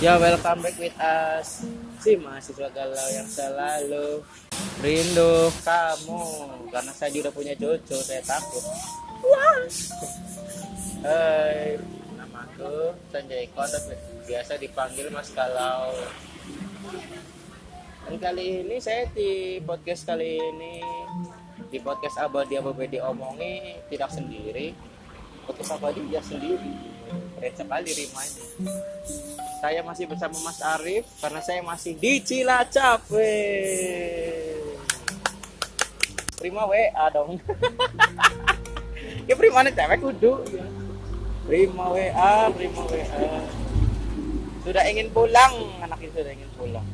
Ya welcome back with us. Si mahasiswa galau yang selalu Rindu kamu. Karena saya juga punya cucu Saya takut. Wah. Hai Namaku Sanjay Kodok Biasa dipanggil Mas Galau. Dan kali ini saya di podcast kali ini Di podcast Abadi Abadi Omongi Tidak sendiri. Podcast Abadi dia sendiri. Keren sekali rimanya saya masih bersama Mas Arif karena saya masih di Cilacap. Weh. Prima WA dong. ya prima nih cewek kudu. Prima WA, prima WA. Sudah ingin pulang, anak itu sudah ingin pulang.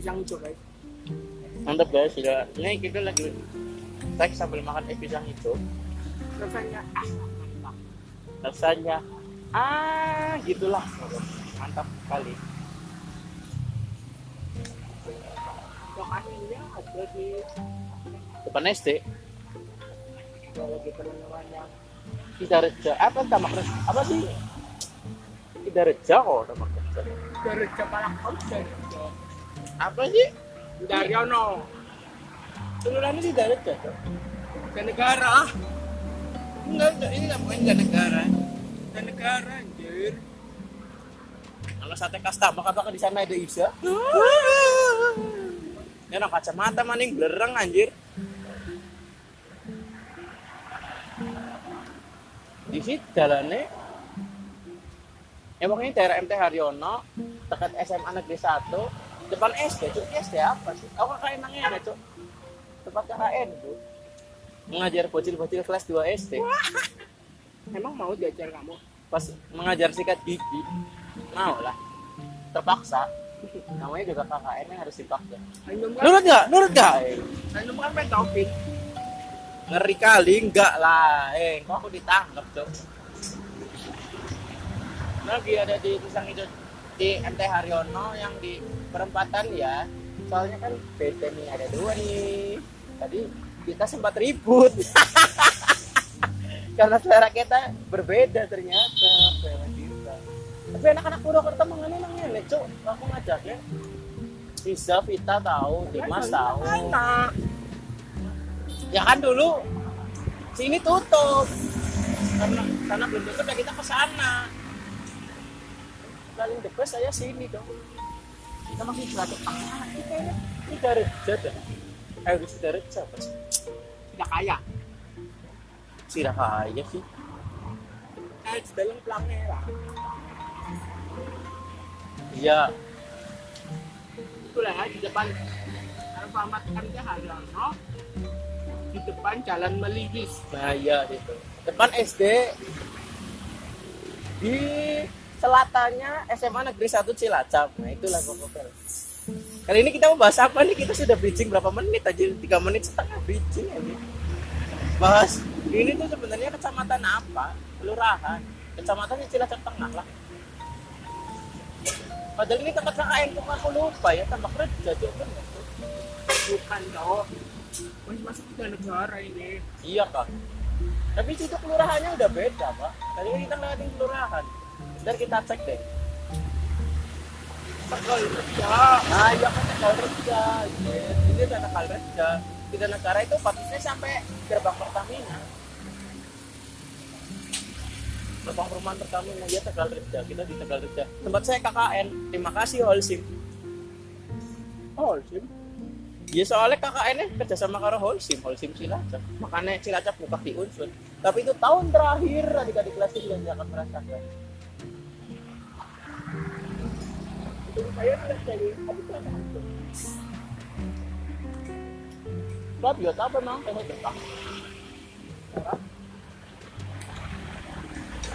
Hijau guys. Mantap guys, sudah. Ini kita lagi teks sambil makan es pisang hijau. Rasanya. Ah rasanya. Ah gitulah. Mantap sekali. Lokasinya ada di depan SD kalau kita namanya Sidareja apa nama keren apa sih? Sidareja kok nama keren dari kepala konsen apa sih? Daryono kelurahan Sidareja tuh ke negara enggak enggak. Ini nggak bukan enggak negara ke negara anjir. Kalau sate kasta maka bakal di sana ada Isa? Ya no kacamata maning belerang anjir. Di situ jalannya emang ini daerah MT Haryono dekat SMA Negeri 1 depan SD cuk. Ini SD apa sih? Oh KKN nangnya ada cuk. Tempat KKN tuh mengajar bocil-bocil kelas 2 SD emang mau diajar kamu? Pas mengajar sikat gigi mau lah. Terpaksa. Namanya juga KKN yang harus dipaksa. Nurut nggak? Nurut nggak? Eh, Ainum kan main topik ngeri kali enggak lah. Eh kok aku ditangkap cok? Lagi ada di pisang hijau di MT Haryono yang di perempatan ya. Soalnya kan beda nih ada dua nih. Tadi kita sempat ribut. Karena selera kita berbeda ternyata. Selera kita tapi anak-anak Purwokerto mengenai nangnya cok aku ngajaknya Bisa Vita tahu Dimas tahu. ya kan dulu sini tutup. Karena karena belum tutup ya kita ke sana. Paling the best saya sini dong. Kita masih jelajah ah ini kayaknya ini Dareja dah eh udah Dareja apa sih tidak kaya. Sirah kaya sih. Kayak di dalam pelangnya lah iya. Itulah ya di depan. Alfamart MT Haryono di depan Jalan Meliwis bahaya itu depan SD di selatannya SMA Negeri 1 Cilacap. Nah itulah pokoknya kali ini kita mau bahas apa nih? Kita sudah bridging berapa menit aja? Tiga menit setengah bridging ini bahas ini tuh sebenarnya kecamatan apa? Kelurahan. Kecamatan Cilacap Tengah lah. Padahal ini tempat KKN kok aku lupa ya tambah kerja coba bukan dong masih masuk ke negara ini. Iya kak. Tapi situ kelurahannya udah beda pak. Tadi kan kita lewatin kelurahan. Ntar kita cek deh. Tegal kerja Nah iya kan tegal reja. Ini udah tegal reja. Tiga negara itu patisnya sampai gerbang Pertamina. Gerbang perumahan Pertamina ya tegal reja. Kita di tegal reja. Tempat saya KKN. Terima kasih Holsim. sih Ya soalnya KKN-nya kerja sama karo Holsim, Holsim Cilacap. Makanya Cilacap buka di unsur. Tapi itu tahun terakhir adik-adik kelas itu sudah akan merasakan. Saya. Sebab ya apa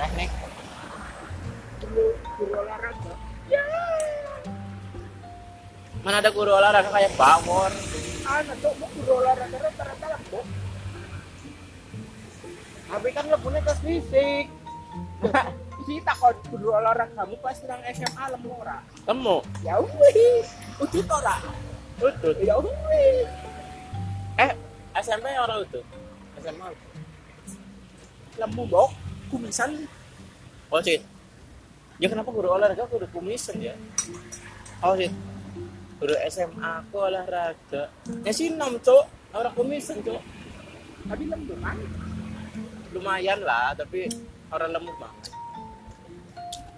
teknik guru guru olahraga Mana ada guru olahraga kayak Bawor. anak tuh guru olahraga rata-rata Tapi kan lebihnya tes fisik. takut guru olahraga kamu pas nang SMA lemu ora? Temu. ya wih udah ora? Utut. ya wih Eh, SMP orang itu. SMA. lemu bok kumisan. Oh sih ya kenapa guru olahraga guru kumisan ya? Oh sih guru SMA aku olahraga. Ya sih nom cok orang kumisan cok tapi lemu kan? Lumayan lah tapi orang lemut banget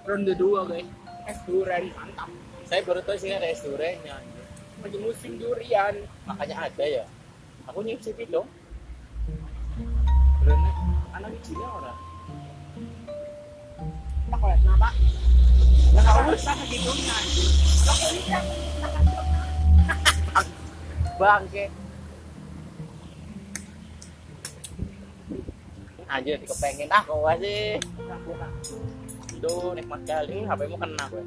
ronde dua guys. Es durian mantap. Saya baru tahu sih ada es duriannya lagi musim durian. Makanya ada ya. Aku nyicip dong Bener, anak kecilnya orang? Tak lihat kenapa nggak usah. ini kan bangke. Anjir kepengen kau sih Duh, nikmat kali HP mu kena gue.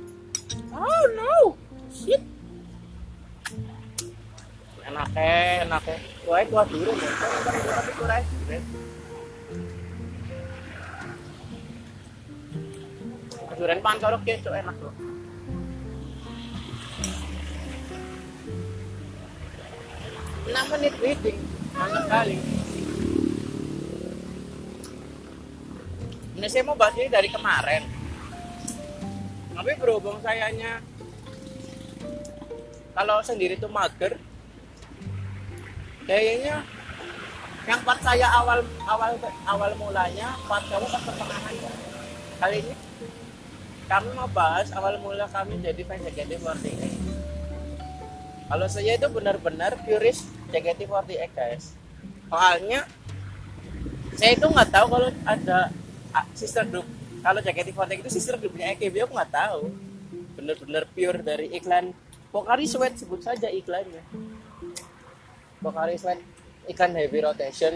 Oh no. Shit. Enak eh enak eh gue tua dulu nih tapi gue durian pancorok ya cok enak loh enam menit reading mantap kali ini saya mau bahas ini dari kemarin tapi berhubung sayanya kalau sendiri tuh mager kayaknya yang part saya awal awal awal mulanya part kamu pas pertengahan ya. kali ini kami mau bahas awal mula kami jadi fans JKT48 kalau saya itu benar-benar purist JKT48 guys soalnya saya itu nggak tahu kalau ada ah, sister group kalau JKT48 itu sister groupnya AKB aku nggak tahu. Benar-benar pure dari iklan. Pocari Sweat sebut saja iklannya. Pocari Sweat iklan heavy rotation.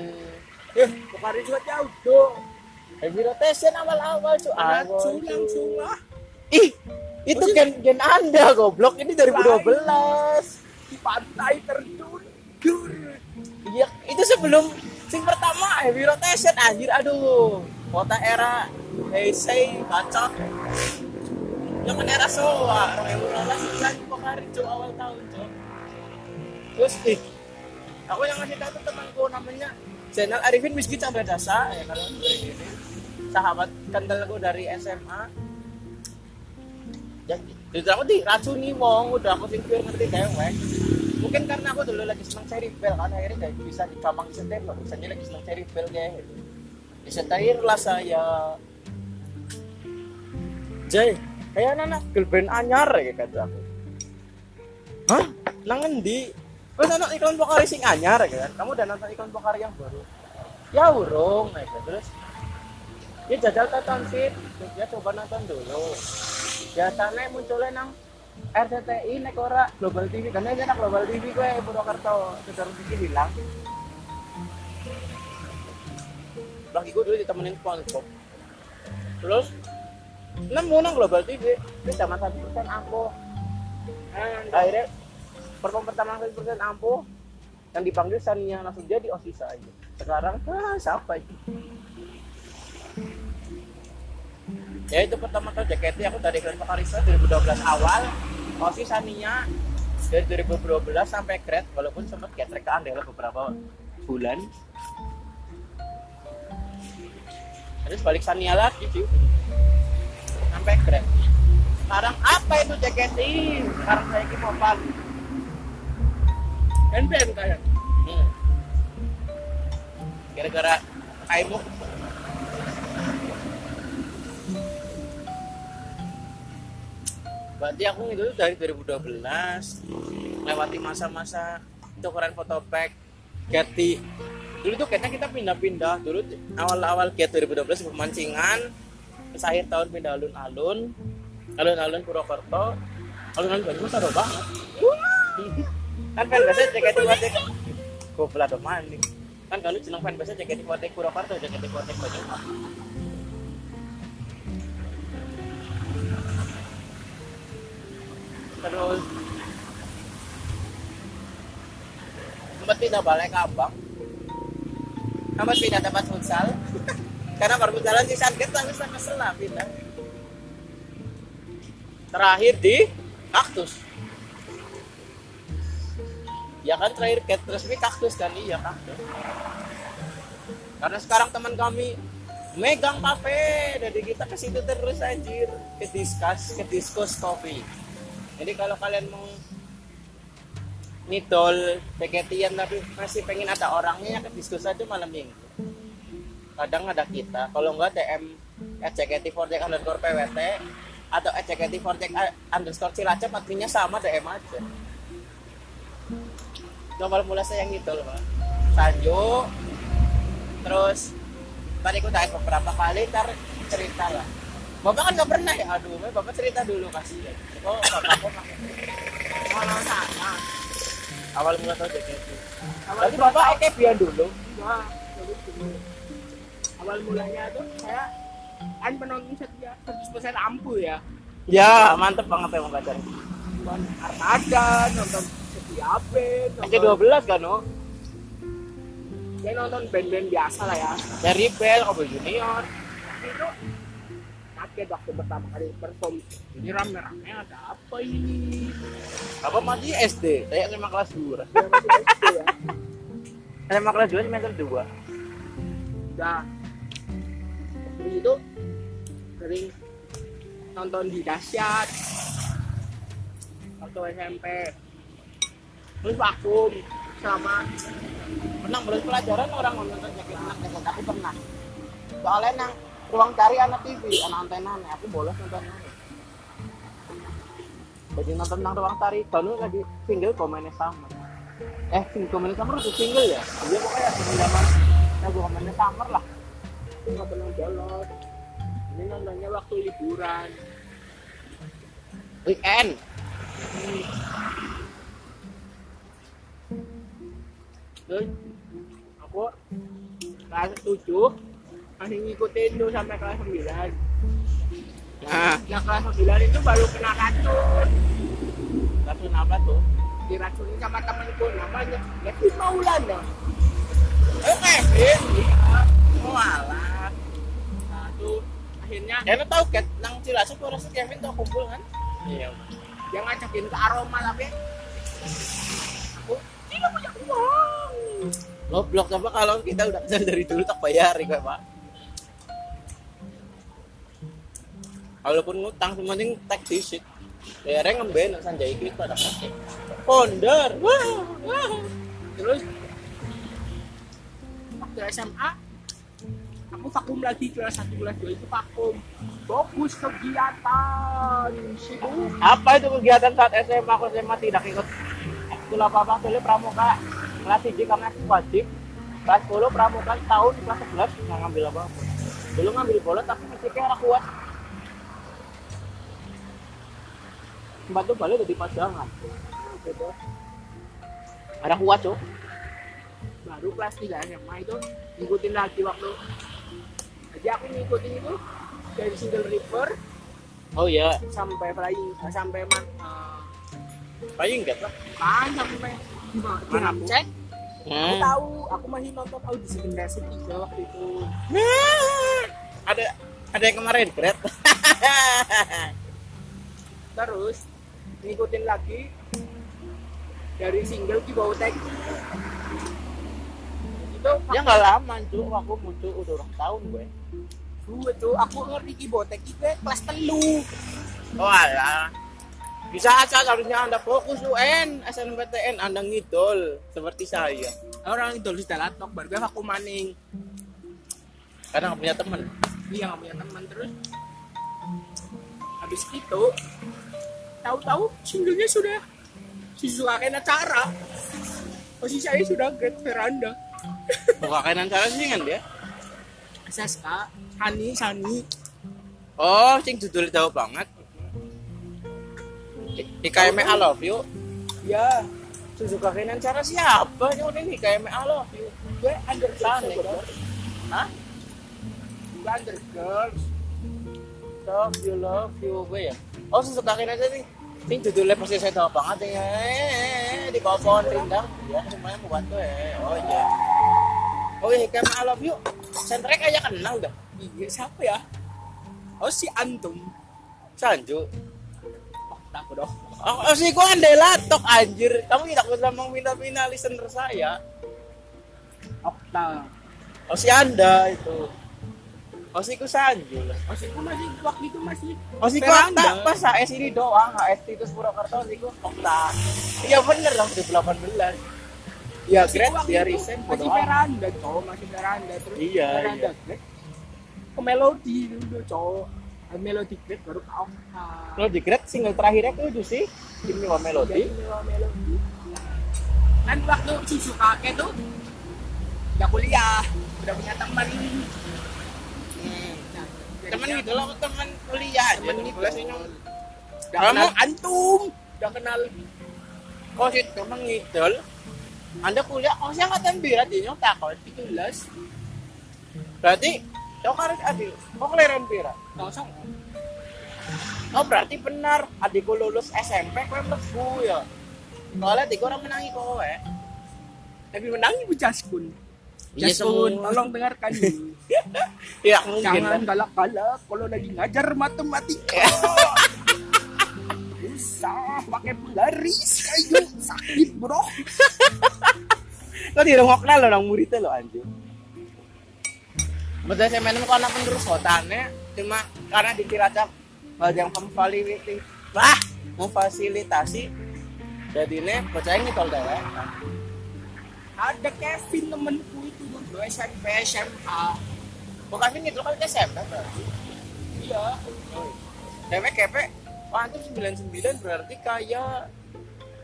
Eh Pokari juga jauh dong heavy rotation awal-awal cuy langsung langsung lah ih itu gen gen anda goblok. Ini 2012 di pantai terjunjur iya itu sebelum sing pertama heavy rotation. Anjir aduh. Kota era Heisei bacot yang kan era Soa heavy rotation kan Pocari cuy awal tahun cuy terus ih aku yang ngasih tahu temanku namanya Zainal Arifin Whisky Chandra Dasa ya kalau sahabat kentalku dari SMA jadi itu aku diracuni wong. Udah aku sing ngerti dewek mungkin karena aku dulu lagi seneng cherry bell kan? Akhirnya gak bisa di gampang disetir loh. Misalnya lagi seneng cherry bell kayak disetir lah saya Jay kayak anak girl band anyar ya kata aku hah nangen di Kau nonton iklan Pokari sing anyar ya kan? Kamu udah nonton iklan Pokari yang baru? Ya urung, ya kan? Terus dia jajal tonton sih, dia coba nonton dulu. Biasanya munculnya nang RCTI nek ora Global TV karena ini Global TV gue Purwokerto sudah TV bilang lagi gue dulu ditemenin SpongeBob terus nemu nang Global TV itu sama satu persen ampuh. Akhirnya perform pertama satu persen ampuh. Yang dipanggil Sania langsung jadi osisa aja. Sekarang ah, siapa itu ya itu pertama kali JKT aku dari Grand Pakarisa 2012 awal. Osis Sania dari 2012 sampai Kret walaupun sempat getrek ke Andela beberapa bulan. Terus balik Sania lagi sih sampai Kret sekarang apa itu JKT sekarang saya ini mau palu NPM kayak. Hmm. Gara-gara Aimuk Berarti aku itu dari 2012 lewati masa-masa tukeran foto pack Getty. Dulu tuh kayaknya kita pindah-pindah. Dulu awal-awal Get 2012 pemancingan terus akhir tahun pindah alun-alun. Alun-alun Purwokerto. Alun-alun Banyumas seru banget. Kan fan biasa jaket kuatek goblok dong maning kan kalau jeneng fan biasa jaket kuatek Purwokerto jaket kuatek Banyumas terus. Sempat pindah balik abang. Sempat pindah tempat futsal karena baru jalan di Sanket tapi saya kesel lah pindah terakhir di kaktus. Ya kan terakhir cat resmi kaktus kan? Iya kaktus. Karena sekarang teman kami megang kafe. Jadi kita ke situ terus anjir. Ke diskus ke diskus kopi. Jadi kalau kalian mau nidol peketian tapi masih pengen ada orangnya ya ke diskus aja malam minggu kadang ada kita. Kalau enggak ejkt fortek underscore pwt atau ejkt fortek underscore cilacap adminnya sama DM aja. Nomor mulai saya yang nidol pak. Sanjo terus tadi aku tanya beberapa kali ntar cerita lah. Bapak kan nggak pernah ya? Aduh bapak cerita dulu kasih oh bapak kok Kalau sana, awal mula tau awal berarti bapak biar dulu? Dulu. Awal mulanya tuh saya kan penonton setia 100% ampuh ya. ya mantep banget emang pacar Nonton Armada, nonton Setia Band, masih nonton 12 kan no ya nonton band-band biasa lah ya. dari Bell Kobe Junior Itu kaget waktu pertama kali perform. Ini rame-rame ada apa ini? apa masih SD saya SMA kelas 2 Ya, masih SD ya. SMA kelas 2 semester 2 Udah. Terus itu sering nonton di dahsyat. Waktu SMP terus vakum selama menang belum pelajaran orang nonton jaket anak jaket aku pernah. Soalnya nang ruang cari anak TV anak antena nih aku bolos nonton. Jadi nonton nang ruang tari kalau lagi single komennya sama. Eh sing komennya sama itu single ya? Dia pokoknya single zaman lagu komennya summer lah nggak pernah bolos ini nontonnya waktu liburan. Weekend? Terus aku kelas 7 masih ngikutin tuh sampai kelas 9 nah nah kelas 9 itu baru kena racun. Racun apa tuh? Diracunin sama temanku namanya Kevin Maulana. Kevin iya oh alah akhirnya Kevin tau ket nang Cilacap tuh rasa Kevin tuh kumpul kan? Iya. Dia ngajakin ke aroma tapi aku tidak punya uang. Goblok apa kalau kita udah kenal dari dulu tak bayar ya pak. Walaupun ngutang cuma penting tag visit Bayarnya ngemben sanjai itu pada pakai. Ponder Wah, wah. terus? Waktu SMA aku vakum lagi kelas 1 kelas 2 itu vakum. Fokus kegiatan. Sibuk Apa itu kegiatan saat SMA aku SMA tidak ikut. Ekskul apa-apa dulu pramuka. Kelas 1 karena itu wajib. Kelas 10 pramuka tahun kelas 11 nggak ngambil apa-apa. Dulu ngambil bola tapi fisiknya orang kuat. Tuh balik jadi pasangan. Gitu Ada kuat cok baru kelas 3 SMA itu ngikutin lagi waktu jadi aku ngikutin itu dari single river Oh iya. sampai flying eh, sampai man eh, Paling enggak lah kan sampai Mana, aku cek. Aku Hmm. tahu aku masih nonton audisi generasi 3 waktu itu. Ada ada yang kemarin Gret terus ngikutin lagi dari single di bawah tag ya nggak lama cuy aku muncul udah ulang tahun gue. Gue tuh aku ngerti kibotek itu kelas telu. Oh alah. Bisa aja harusnya anda fokus UN SNMPTN anda ngidol. Seperti saya. Orang itu di latok baru gue aku maning. Karena nggak punya teman dia nggak punya teman terus. Habis itu tahu-tahu singlenya sudah disukakan acara. Posisi saya sudah great veranda buka kanan cara sih kan dia? SSK Hani Sani. Oh sing judul jauh banget. IKM I love you. Ya Suzuka kanan cara siapa yang udah ini? IKM I love you. Gue under kan? Hah? gue under girls love you love you gue ya. Oh Suzuka kanan aja nih. Ini judulnya pasti saya tahu banget ya. Di bawah pohon rindang. Ya semuanya mau bantu ya oh iya oh iya IKM I love you senternya kayak kenal dah iya siapa ya oh si Antum Sanju oh takut dong Oh, oh sih gua andai latok anjir. Kamu tidak bisa meminta-minta listener saya. Okta Oh si Anda itu. Osiku Sanjul. Osiku masih waktu itu masih Osiku Veranda. tak pas HS ini doang, HS Titus Purwokerto Osiku Okta. Iya bener dong 2018. Ya waktu dia resign masih veranda cowok masih veranda. Terus Iya, veranda grade ke melodi dulu cowok. Melodi grade baru ke Okta Kalau di grade single terakhirnya tuh itu sih. Kimi wa Melody. Jadi, Melo- melodi kan waktu si kakek tuh udah kuliah udah punya teman Hmm. nah, Temen jadinya- gitu loh, temen kuliah aja. temen gitu Kelas ini. udah kenal antum udah kenal. Kok sih temen ngidol? Anda kuliah, oh sih angkatan birat di nyok takon. 13 Berarti, kau kan adil, kau kelahiran birat. kosong Oh berarti benar, adikku lulus SMP, kau mlebu ya. Soalnya adikku orang menangi kowe. tapi menang ibu Jaskun. Iya, Jaskun tolong dengarkan. Ini Ya mungkin jangan galak-galak kalau lagi ngajar matematika usah pakai penggaris kayu. Sakit bro. Kau dirungokna lo nang muridnya lo anjir. Betul saya main kok anak penerus hotannya cuma karena dikira cak yang memfasilitasi wah memfasilitasi jadi nih bocahnya ngitol dewek ada Kevin temenku itu dulu SMP SMA bukan ini ngitol kan SMP berarti. Iya. Dewek kepe itu 99 berarti kayak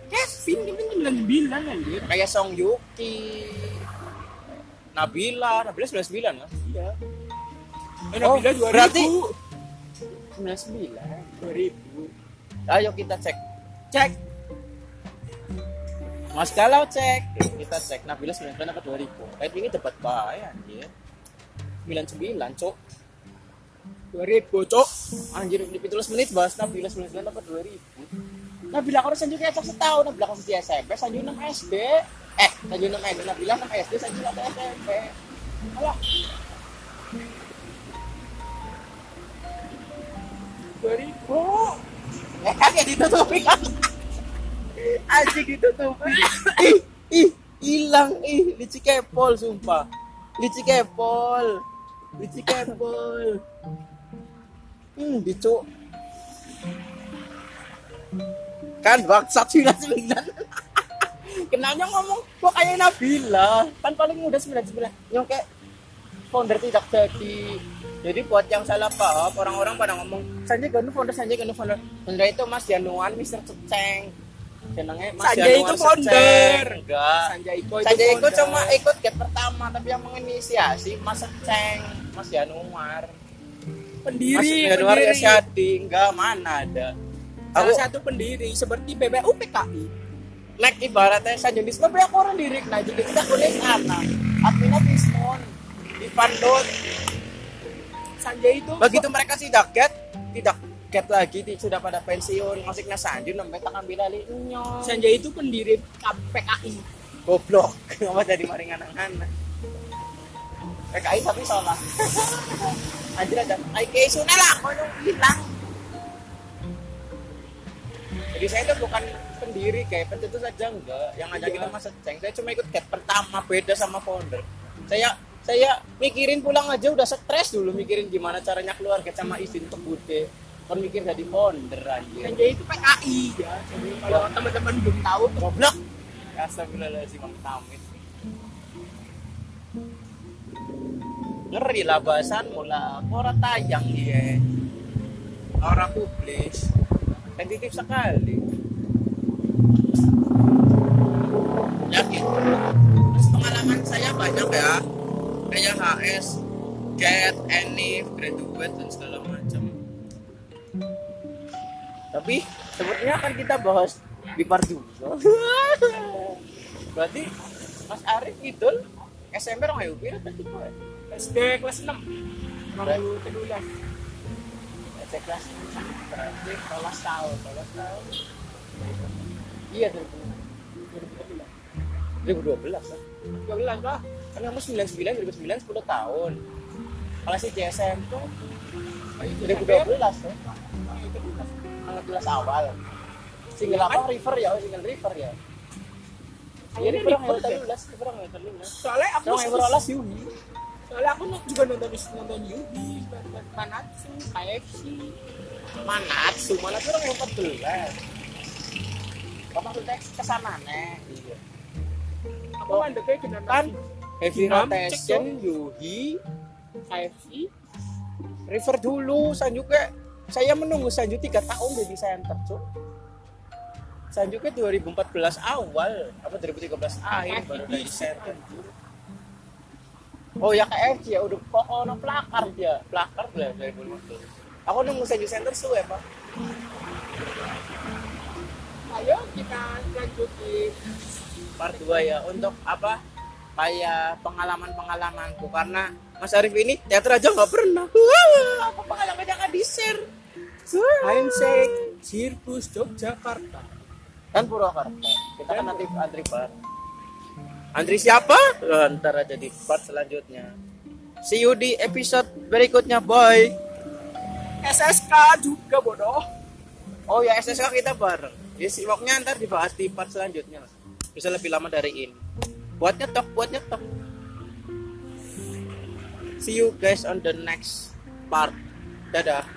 Kevin Kevin 99 anjir kayak Song Yuki Nabila Nabila 99 lah. Iya. Eh, Oh, Nabila 2000 berarti- 99 2000 ayo kita cek. Cek. Mas Galau cek, kita cek Nabila 99 apa 2000. Kayak ini debat bae anjir. 99 cok. 2000 cok Anjir di 17 menit bahas Nabila 99 apa 2000. Nabila kalau sanjung cok setahun, Nabila kalau di SMP, sanjung 6 SD. Eh, sanjung 6 SD, Nabila 6 SD, sanjung 1 SMP. Alah, 2000 eh kaget ditutupi kan. Ditutupi. ih, ih, hilang ih, lici kepol sumpah. Lici kepol. Lici kepol. Hmm, dicuk. Kan bangsat 99. Kenanya ngomong kok kayak Nabila. Kan paling muda 99. Yang kayak founder tidak jadi. Jadi buat yang salah paham, orang-orang pada ngomong Sanjay Ganu founder, Sanjay Ganu founder. Founder itu Mas Januan, Mr. Ceceng. Jenengnya Mas Sanjay Januan itu founder. Enggak. Sanjay Iko itu Sanjay ikut founder. cuma ikut gap pertama, tapi yang menginisiasi Mas Seceng, Mas Januar. Pendiri Mas pendiri. Enggak mana ada. salah Aku satu pendiri seperti BBU PKI nek ibaratnya sanjunisme banyak orang diri nah jadi kita kulit anak. Adminnya Pismon Ivan Dot Sanjay itu begitu mereka tidak get tidak get lagi di- sudah pada pensiun. Maksudnya Sanjun sampai tak ambil alih. Sanjay itu pendiri PKI goblok. Apa jadi maringan anak PKI tapi salah anjir ada. IK Suna lah. Yang hilang. Jadi saya itu bukan pendiri kayak pencetus saja enggak. Yang ada kita masa ceng saya cuma ikut get pertama beda sama founder. Saya saya mikirin pulang aja udah stres dulu mikirin gimana caranya keluar get sama izin untuk bude kan mikir jadi founder anjir. Sanjay itu PKI ya. Jadi kalau teman-teman belum tahu goblok. Astagfirullahaladzim Mang ngeri lah bahasan mula orang tayang dia orang publis. Sensitif sekali. Ya terus pengalaman saya banyak ya. Kayak HS get enif graduate dan segala macam. Tapi sebenarnya akan kita bahas di part 2 berarti Mas Arif Idul SMP orang ayo pira SD kelas 6 baru kedua. SD kelas berarti kelas tahun kelas tahun iya 2012 2012 kan 12 lah kan kamu 99 2009 10 tahun. Kalau si JSM tuh 2012 tuh Angkat kelas. Awal. Single apa? River ya oh, single river ya. Iya, Ini river yang terlulas, river yang terlulas. soalnya aku Yang yang berolah Yuni. Soalnya aku juga nonton nonton Yubi, nonton Manatsu, KFC. Manatsu malah tuh orang yang 14 Oh, maksudnya ke sana nih. iya. Aku mandeknya dengan kan heavy rotation Yuhi KFC. River dulu Sanju ke saya menunggu Sanju 3 tahun jadi center cuk. Sanju ke 2014 awal apa 2013 akhir baru dari center oh ya KFC ya udah kok ono plakar dia? Plakar lah 2015 aku nunggu Sanju center suwe pak. Ayo kita lanjutin. part 2 ya untuk apa? Kayak pengalaman-pengalamanku karena Mas Arif ini teater aja nggak pernah. Wah, apa pengalamannya nggak di share. Hindsight Sirkus Yogyakarta. kan Purwakarta. Kita kan nanti antri part antri siapa? Loh, ntar aja di part selanjutnya. See you di episode berikutnya bye SSK juga bodoh. oh ya SSK kita bareng. Ya siwaknya ntar dibahas di part selanjutnya. Bisa lebih lama dari ini. Buat nyetok buat nyetok. See you guys on the next part. Dadah